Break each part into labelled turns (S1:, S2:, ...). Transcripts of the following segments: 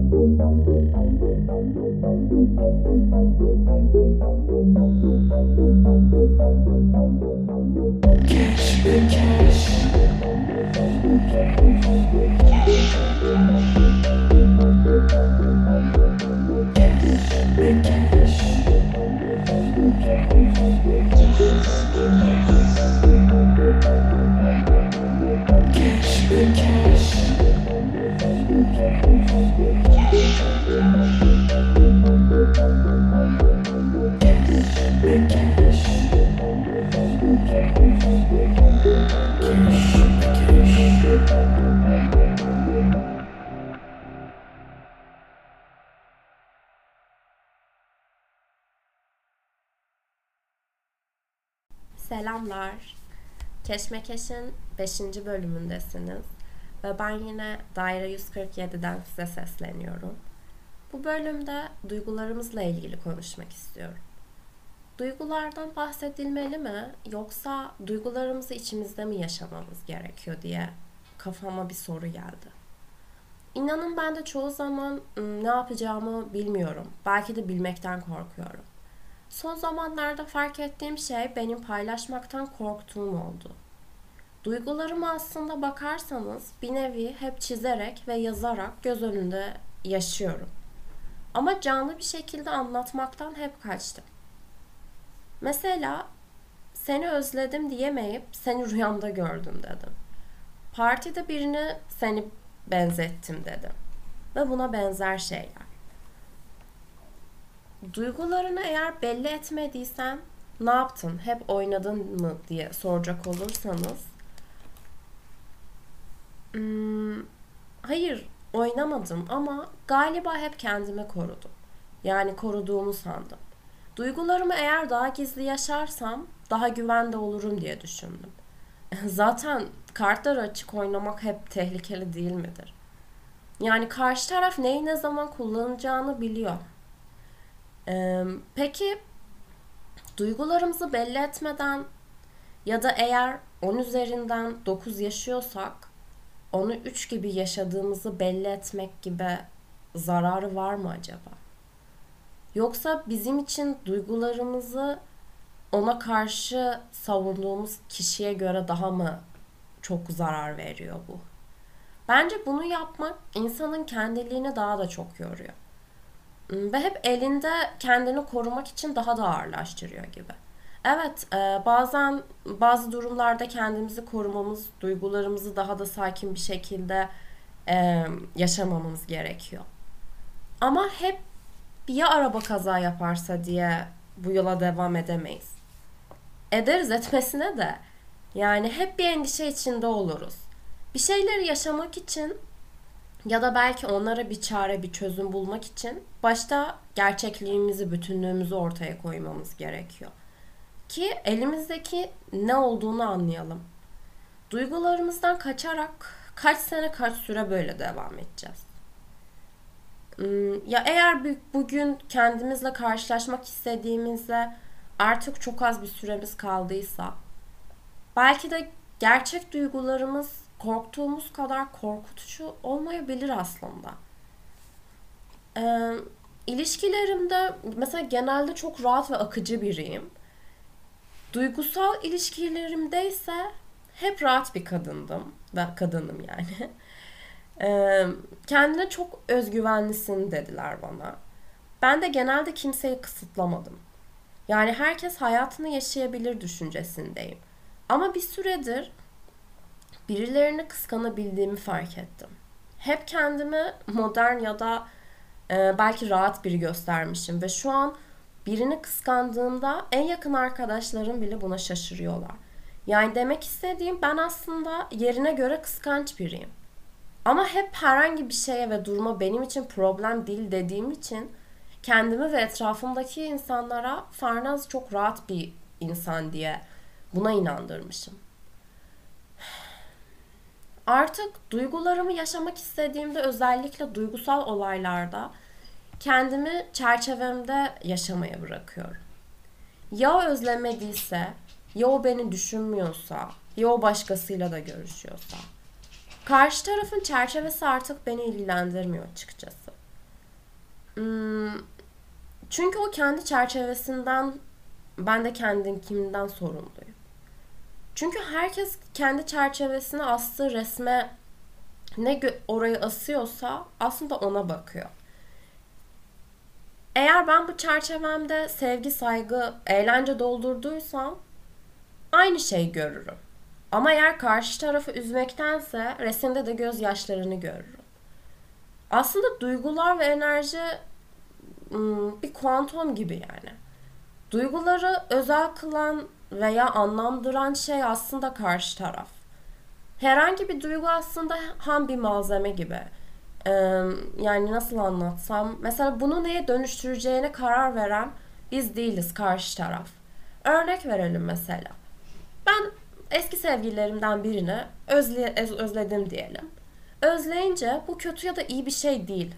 S1: Thank you. Selamlar. Keşmekeş'in 5. bölümündesiniz ve ben yine Daire 147'den size sesleniyorum. Bu bölümde duygularımızla ilgili konuşmak istiyorum. Duygulardan bahsedilmeli mi yoksa duygularımızı içimizde mi yaşamamız gerekiyor diye kafama bir soru geldi. İnanın ben de çoğu zaman ne yapacağımı bilmiyorum. Belki de bilmekten korkuyorum. Son zamanlarda fark ettiğim şey benim paylaşmaktan korktuğum oldu. Duygularımı aslında bakarsanız bir nevi hep çizerek ve yazarak göz önünde yaşıyorum. Ama canlı bir şekilde anlatmaktan hep kaçtım. Mesela seni özledim diyemeyip seni rüyamda gördüm dedim. Partide birini seni benzettim dedim. Ve buna benzer şeyler. Duygularını eğer belli etmediysen ne yaptın? Hep oynadın mı diye soracak olursanız hmm, hayır oynamadım ama galiba hep kendimi korudum. Yani koruduğumu sandım. Duygularımı eğer daha gizli yaşarsam daha güvende olurum diye düşündüm. Zaten kartları açık oynamak hep tehlikeli değil midir? Yani karşı taraf neyi ne zaman kullanacağını biliyor. Ee, peki duygularımızı belli etmeden ya da eğer 10 üzerinden 9 yaşıyorsak onu 3 gibi yaşadığımızı belli etmek gibi zararı var mı acaba? Yoksa bizim için duygularımızı ona karşı savunduğumuz kişiye göre daha mı çok zarar veriyor bu? Bence bunu yapmak insanın kendiliğini daha da çok yoruyor. Ve hep elinde kendini korumak için daha da ağırlaştırıyor gibi. Evet, e, bazen bazı durumlarda kendimizi korumamız, duygularımızı daha da sakin bir şekilde e, yaşamamız gerekiyor. Ama hep ya araba kaza yaparsa diye bu yola devam edemeyiz. Ederiz etmesine de. Yani hep bir endişe içinde oluruz. Bir şeyleri yaşamak için ya da belki onlara bir çare, bir çözüm bulmak için başta gerçekliğimizi, bütünlüğümüzü ortaya koymamız gerekiyor. Ki elimizdeki ne olduğunu anlayalım. Duygularımızdan kaçarak kaç sene kaç süre böyle devam edeceğiz. Hmm, ya eğer bugün kendimizle karşılaşmak istediğimizde artık çok az bir süremiz kaldıysa belki de gerçek duygularımız korktuğumuz kadar korkutucu olmayabilir aslında. Ee, ilişkilerimde mesela genelde çok rahat ve akıcı biriyim. Duygusal ilişkilerimde ise hep rahat bir kadındım. Ben kadınım yani. Kendine çok özgüvenlisin dediler bana. Ben de genelde kimseyi kısıtlamadım. Yani herkes hayatını yaşayabilir düşüncesindeyim. Ama bir süredir birilerini kıskanabildiğimi fark ettim. Hep kendimi modern ya da e, belki rahat biri göstermişim ve şu an birini kıskandığımda en yakın arkadaşlarım bile buna şaşırıyorlar. Yani demek istediğim ben aslında yerine göre kıskanç biriyim. Ama hep herhangi bir şeye ve duruma benim için problem değil dediğim için kendimi ve etrafımdaki insanlara Farnaz çok rahat bir insan diye buna inandırmışım. Artık duygularımı yaşamak istediğimde özellikle duygusal olaylarda kendimi çerçevemde yaşamaya bırakıyorum. Ya özlemediyse, ya o beni düşünmüyorsa, ya o başkasıyla da görüşüyorsa. Karşı tarafın çerçevesi artık beni ilgilendirmiyor açıkçası. Hmm, çünkü o kendi çerçevesinden ben de kendim kimden sorumluyum. Çünkü herkes kendi çerçevesine astığı resme ne orayı asıyorsa aslında ona bakıyor. Eğer ben bu çerçevemde sevgi, saygı, eğlence doldurduysam aynı şeyi görürüm. Ama eğer karşı tarafı üzmektense resimde de gözyaşlarını görürüm. Aslında duygular ve enerji bir kuantum gibi yani. Duyguları özel kılan veya anlamdıran şey aslında karşı taraf. Herhangi bir duygu aslında ham bir malzeme gibi. Yani nasıl anlatsam? Mesela bunu neye dönüştüreceğine karar veren biz değiliz karşı taraf. Örnek verelim mesela. Ben eski sevgililerimden birini özle, özledim diyelim. Özleyince bu kötü ya da iyi bir şey değil.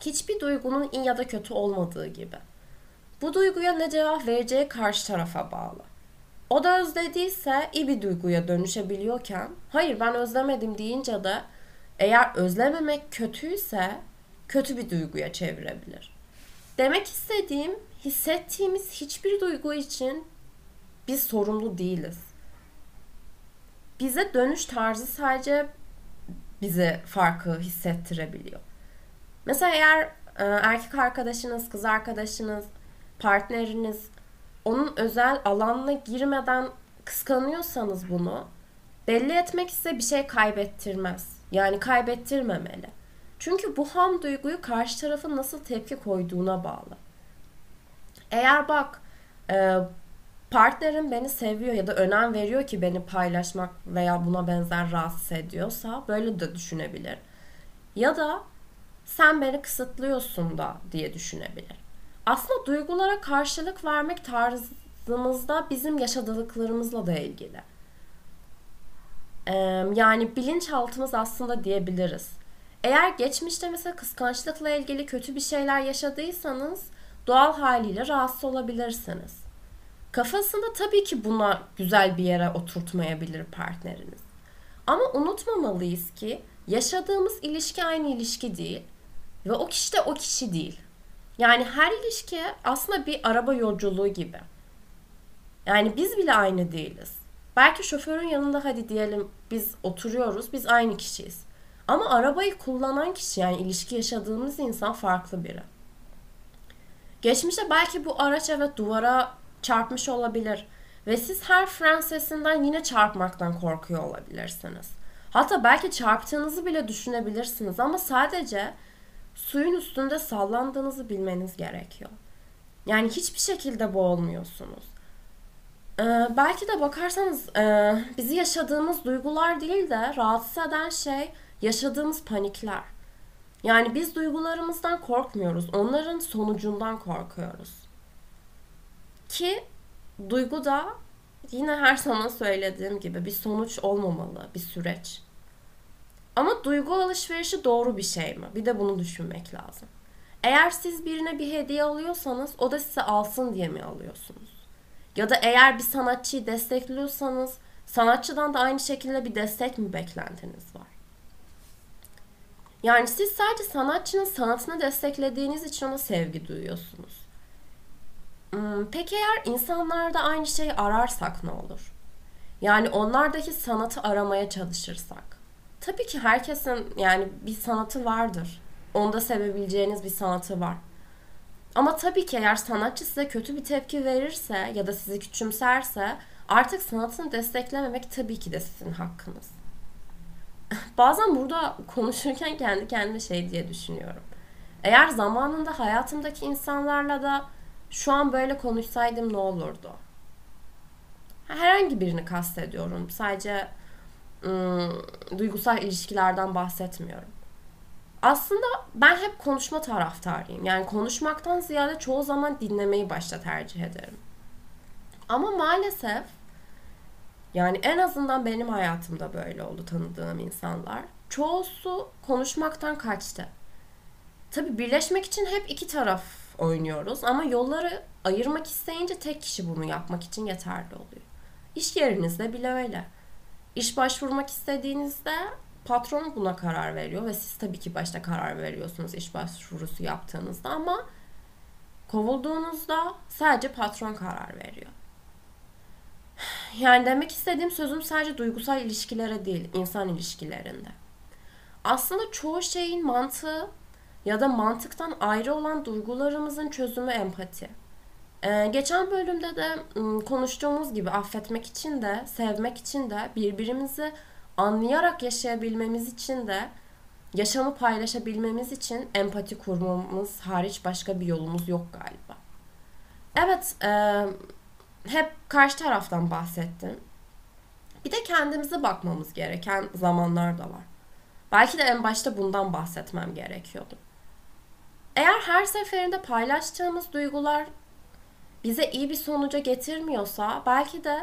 S1: Hiçbir duygunun iyi ya da kötü olmadığı gibi. Bu duyguya ne cevap vereceği karşı tarafa bağlı. O da özlediyse iyi bir duyguya dönüşebiliyorken hayır ben özlemedim deyince de eğer özlememek kötüyse kötü bir duyguya çevirebilir. Demek istediğim hissettiğimiz hiçbir duygu için biz sorumlu değiliz. Bize dönüş tarzı sadece bize farkı hissettirebiliyor. Mesela eğer e, erkek arkadaşınız, kız arkadaşınız, partneriniz onun özel alanına girmeden kıskanıyorsanız bunu belli etmek size bir şey kaybettirmez. Yani kaybettirmemeli. Çünkü bu ham duyguyu karşı tarafın nasıl tepki koyduğuna bağlı. Eğer bak e, partnerim beni seviyor ya da önem veriyor ki beni paylaşmak veya buna benzer rahatsız ediyorsa böyle de düşünebilir. Ya da sen beni kısıtlıyorsun da diye düşünebilir. Aslında duygulara karşılık vermek tarzımızda bizim yaşadıklarımızla da ilgili. Yani bilinçaltımız aslında diyebiliriz. Eğer geçmişte mesela kıskançlıkla ilgili kötü bir şeyler yaşadıysanız doğal haliyle rahatsız olabilirsiniz. Kafasında tabii ki buna güzel bir yere oturtmayabilir partneriniz. Ama unutmamalıyız ki yaşadığımız ilişki aynı ilişki değil ve o kişi de o kişi değil. Yani her ilişki aslında bir araba yolculuğu gibi. Yani biz bile aynı değiliz. Belki şoförün yanında hadi diyelim biz oturuyoruz, biz aynı kişiyiz. Ama arabayı kullanan kişi yani ilişki yaşadığımız insan farklı biri. Geçmişte belki bu araç evet duvara çarpmış olabilir. Ve siz her fren sesinden yine çarpmaktan korkuyor olabilirsiniz. Hatta belki çarptığınızı bile düşünebilirsiniz ama sadece suyun üstünde sallandığınızı bilmeniz gerekiyor. Yani hiçbir şekilde boğulmuyorsunuz. Ee, belki de bakarsanız e, bizi yaşadığımız duygular değil de rahatsız eden şey yaşadığımız panikler. Yani biz duygularımızdan korkmuyoruz. Onların sonucundan korkuyoruz. Ki duygu da yine her zaman söylediğim gibi bir sonuç olmamalı, bir süreç. Ama duygu alışverişi doğru bir şey mi? Bir de bunu düşünmek lazım. Eğer siz birine bir hediye alıyorsanız o da size alsın diye mi alıyorsunuz? Ya da eğer bir sanatçıyı destekliyorsanız sanatçıdan da aynı şekilde bir destek mi beklentiniz var? Yani siz sadece sanatçının sanatını desteklediğiniz için ona sevgi duyuyorsunuz. Hmm, peki eğer insanlarda aynı şeyi ararsak ne olur? Yani onlardaki sanatı aramaya çalışırsak. Tabii ki herkesin yani bir sanatı vardır. Onda sevebileceğiniz bir sanatı var. Ama tabii ki eğer sanatçı size kötü bir tepki verirse ya da sizi küçümserse artık sanatını desteklememek tabii ki de sizin hakkınız. Bazen burada konuşurken kendi kendime şey diye düşünüyorum. Eğer zamanında hayatımdaki insanlarla da şu an böyle konuşsaydım ne olurdu? Herhangi birini kastediyorum. Sadece ım, duygusal ilişkilerden bahsetmiyorum. Aslında ben hep konuşma taraftarıyım. Yani konuşmaktan ziyade çoğu zaman dinlemeyi başta tercih ederim. Ama maalesef yani en azından benim hayatımda böyle oldu tanıdığım insanlar. Çoğusu konuşmaktan kaçtı. Tabii birleşmek için hep iki taraf oynuyoruz ama yolları ayırmak isteyince tek kişi bunu yapmak için yeterli oluyor. İş yerinizde bile öyle. İş başvurmak istediğinizde patron buna karar veriyor ve siz tabii ki başta karar veriyorsunuz iş başvurusu yaptığınızda ama kovulduğunuzda sadece patron karar veriyor. Yani demek istediğim sözüm sadece duygusal ilişkilere değil, insan ilişkilerinde. Aslında çoğu şeyin mantığı ya da mantıktan ayrı olan duygularımızın çözümü empati. Ee, geçen bölümde de konuştuğumuz gibi affetmek için de, sevmek için de, birbirimizi anlayarak yaşayabilmemiz için de, yaşamı paylaşabilmemiz için empati kurmamız hariç başka bir yolumuz yok galiba. Evet, e, hep karşı taraftan bahsettim. Bir de kendimize bakmamız gereken zamanlar da var. Belki de en başta bundan bahsetmem gerekiyordu. Eğer her seferinde paylaştığımız duygular bize iyi bir sonuca getirmiyorsa belki de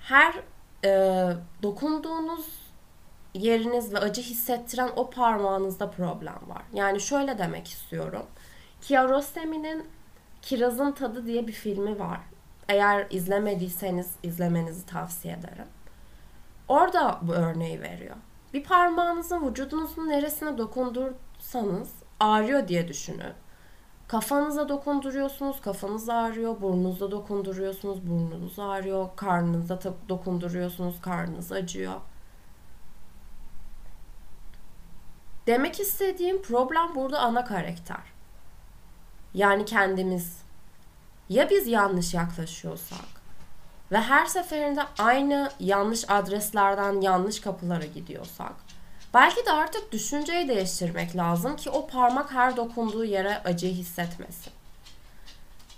S1: her e, dokunduğunuz yeriniz ve acı hissettiren o parmağınızda problem var. Yani şöyle demek istiyorum. Kiarostami'nin Kirazın Tadı diye bir filmi var. Eğer izlemediyseniz izlemenizi tavsiye ederim. Orada bu örneği veriyor. Bir parmağınızın vücudunuzun neresine dokundursanız ağrıyor diye düşünün. Kafanıza dokunduruyorsunuz, kafanız ağrıyor. Burnunuza dokunduruyorsunuz, burnunuz ağrıyor. Karnınıza dokunduruyorsunuz, karnınız acıyor. Demek istediğim problem burada ana karakter. Yani kendimiz. Ya biz yanlış yaklaşıyorsak ve her seferinde aynı yanlış adreslerden yanlış kapılara gidiyorsak belki de artık düşünceyi değiştirmek lazım ki o parmak her dokunduğu yere acıyı hissetmesin.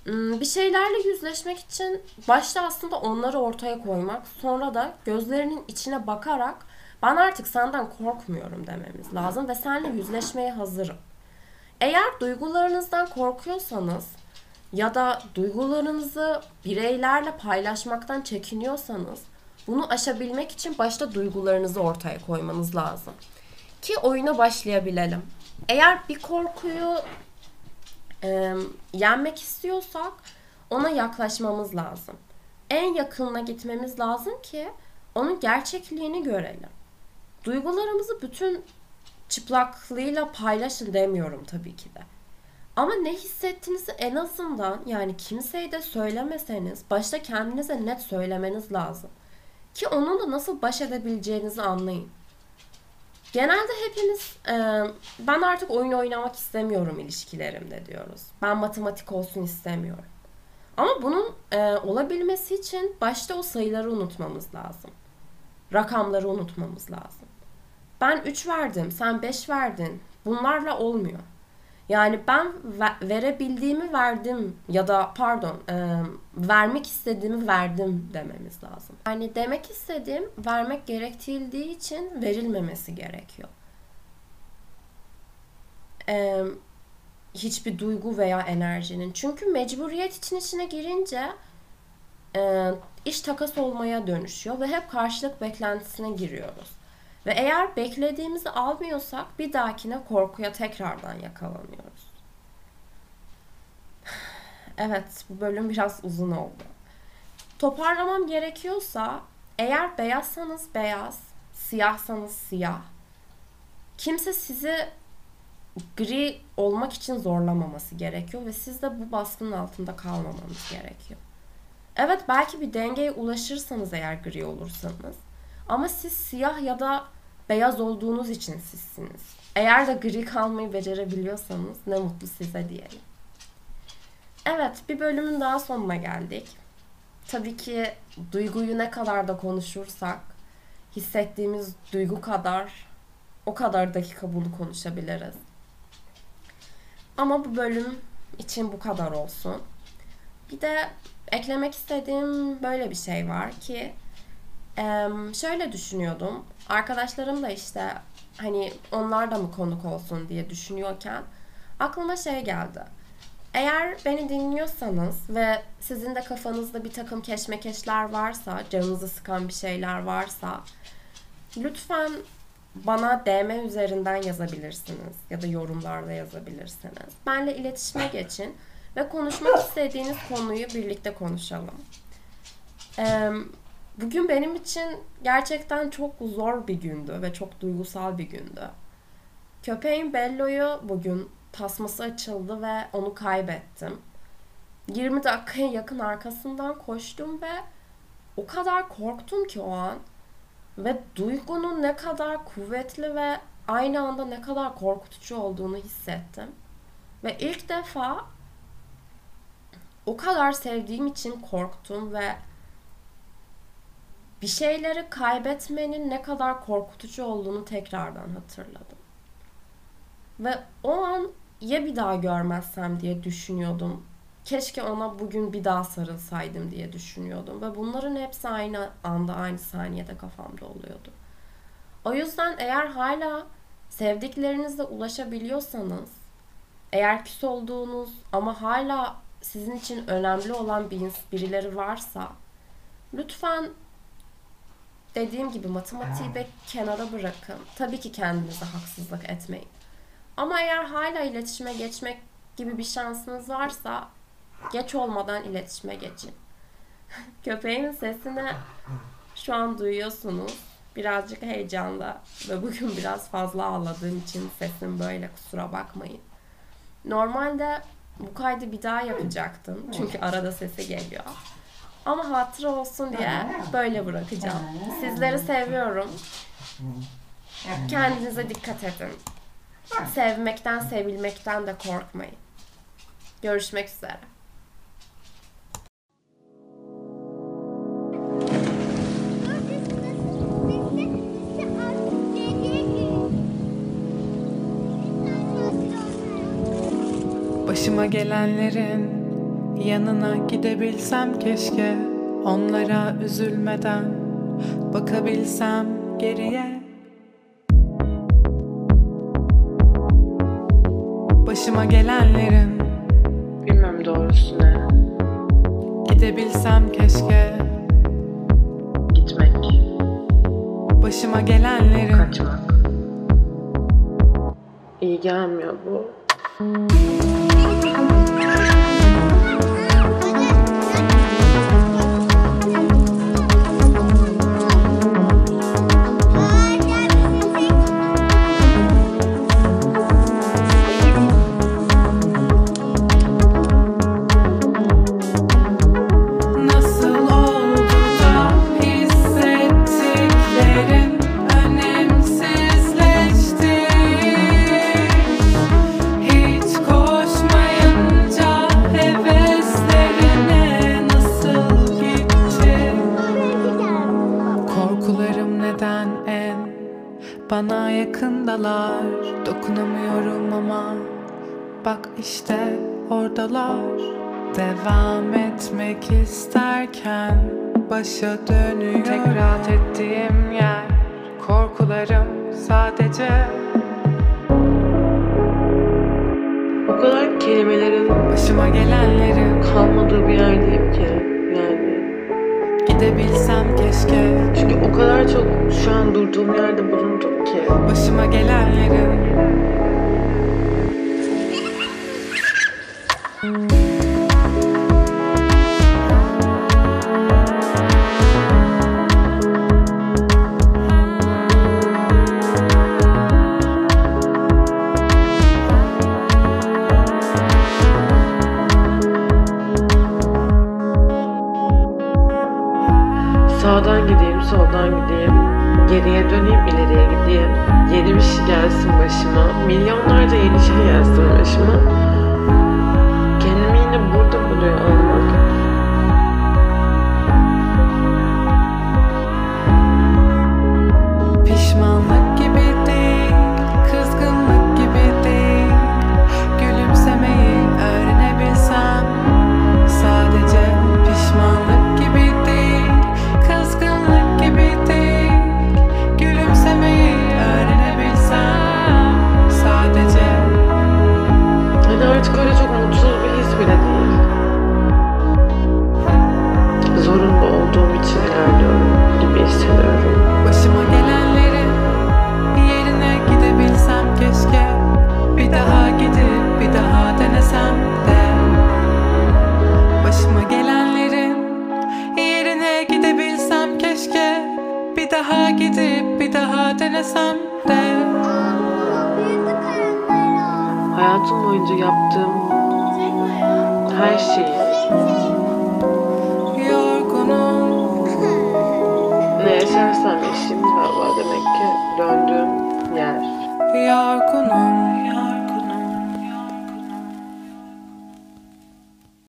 S1: Hmm, bir şeylerle yüzleşmek için başta aslında onları ortaya koymak, sonra da gözlerinin içine bakarak ben artık senden korkmuyorum dememiz lazım ve seninle yüzleşmeye hazırım. Eğer duygularınızdan korkuyorsanız ya da duygularınızı bireylerle paylaşmaktan çekiniyorsanız bunu aşabilmek için başta duygularınızı ortaya koymanız lazım. Ki oyuna başlayabilelim. Eğer bir korkuyu e, yenmek istiyorsak ona yaklaşmamız lazım. En yakınına gitmemiz lazım ki onun gerçekliğini görelim. Duygularımızı bütün çıplaklığıyla paylaşın demiyorum tabii ki de. Ama ne hissettiğinizi en azından yani kimseye de söylemeseniz başta kendinize net söylemeniz lazım. Ki onunla nasıl baş edebileceğinizi anlayın. Genelde hepimiz e, ben artık oyun oynamak istemiyorum ilişkilerimde diyoruz. Ben matematik olsun istemiyorum. Ama bunun e, olabilmesi için başta o sayıları unutmamız lazım. Rakamları unutmamız lazım. Ben 3 verdim, sen 5 verdin. Bunlarla olmuyor. Yani ben verebildiğimi verdim ya da pardon e, vermek istediğimi verdim dememiz lazım. Yani demek istediğim vermek gerektiği için verilmemesi gerekiyor. E, hiçbir duygu veya enerjinin. Çünkü mecburiyet için içine girince e, iş takas olmaya dönüşüyor ve hep karşılık beklentisine giriyoruz. Ve eğer beklediğimizi almıyorsak bir dahakine korkuya tekrardan yakalanıyoruz. Evet, bu bölüm biraz uzun oldu. Toparlamam gerekiyorsa eğer beyazsanız beyaz, siyahsanız siyah. Kimse sizi gri olmak için zorlamaması gerekiyor ve siz de bu baskının altında kalmamanız gerekiyor. Evet belki bir dengeye ulaşırsanız eğer gri olursanız ama siz siyah ya da beyaz olduğunuz için sizsiniz. Eğer de gri kalmayı becerebiliyorsanız ne mutlu size diyelim. Evet bir bölümün daha sonuna geldik. Tabii ki duyguyu ne kadar da konuşursak hissettiğimiz duygu kadar o kadar dakika bunu konuşabiliriz. Ama bu bölüm için bu kadar olsun. Bir de eklemek istediğim böyle bir şey var ki şöyle düşünüyordum. Arkadaşlarım da işte hani onlar da mı konuk olsun diye düşünüyorken aklıma şey geldi. Eğer beni dinliyorsanız ve sizin de kafanızda bir takım keşmekeşler varsa, canınızı sıkan bir şeyler varsa lütfen bana DM üzerinden yazabilirsiniz ya da yorumlarda yazabilirsiniz. Benle iletişime geçin ve konuşmak istediğiniz konuyu birlikte konuşalım. Ee, Bugün benim için gerçekten çok zor bir gündü ve çok duygusal bir gündü. Köpeğim Bello'yu bugün tasması açıldı ve onu kaybettim. 20 dakikaya yakın arkasından koştum ve o kadar korktum ki o an. Ve duygunun ne kadar kuvvetli ve aynı anda ne kadar korkutucu olduğunu hissettim. Ve ilk defa o kadar sevdiğim için korktum ve bir şeyleri kaybetmenin ne kadar korkutucu olduğunu tekrardan hatırladım. Ve o an ya bir daha görmezsem diye düşünüyordum. Keşke ona bugün bir daha sarılsaydım diye düşünüyordum. Ve bunların hepsi aynı anda, aynı saniyede kafamda oluyordu. O yüzden eğer hala sevdiklerinizle ulaşabiliyorsanız, eğer küs olduğunuz ama hala sizin için önemli olan bir birileri varsa, lütfen dediğim gibi matematiği bir kenara bırakın. Tabii ki kendinize haksızlık etmeyin. Ama eğer hala iletişime geçmek gibi bir şansınız varsa geç olmadan iletişime geçin. Köpeğin sesini şu an duyuyorsunuz. Birazcık heyecanla ve bugün biraz fazla ağladığım için sesim böyle kusura bakmayın. Normalde bu kaydı bir daha yapacaktım. Çünkü arada sesi geliyor. Ama hatıra olsun diye böyle bırakacağım. Sizleri seviyorum. Kendinize dikkat edin. Sevmekten, sevilmekten de korkmayın. Görüşmek üzere.
S2: Başıma gelenlerin yanına gidebilsem keşke Onlara üzülmeden bakabilsem geriye Başıma gelenlerin
S3: Bilmem doğrusu ne.
S2: gidebilsem keşke
S3: Gitmek,
S2: Başıma gelenlerin
S3: kaçmak. İyi gelmiyor bu.
S2: Yakındalar Dokunamıyorum ama bak işte oradalar. Devam etmek isterken başa dönüyor Tek rahat ettiğim yer korkularım sadece.
S3: O kadar kelimelerin
S2: Başıma gelenlerin
S3: kalmadığı bir yerdeyim ki.
S2: Gidebilsem keşke
S3: Çünkü o kadar çok şu an durduğum yerde bulundum ki.
S2: Başıma gelenlerin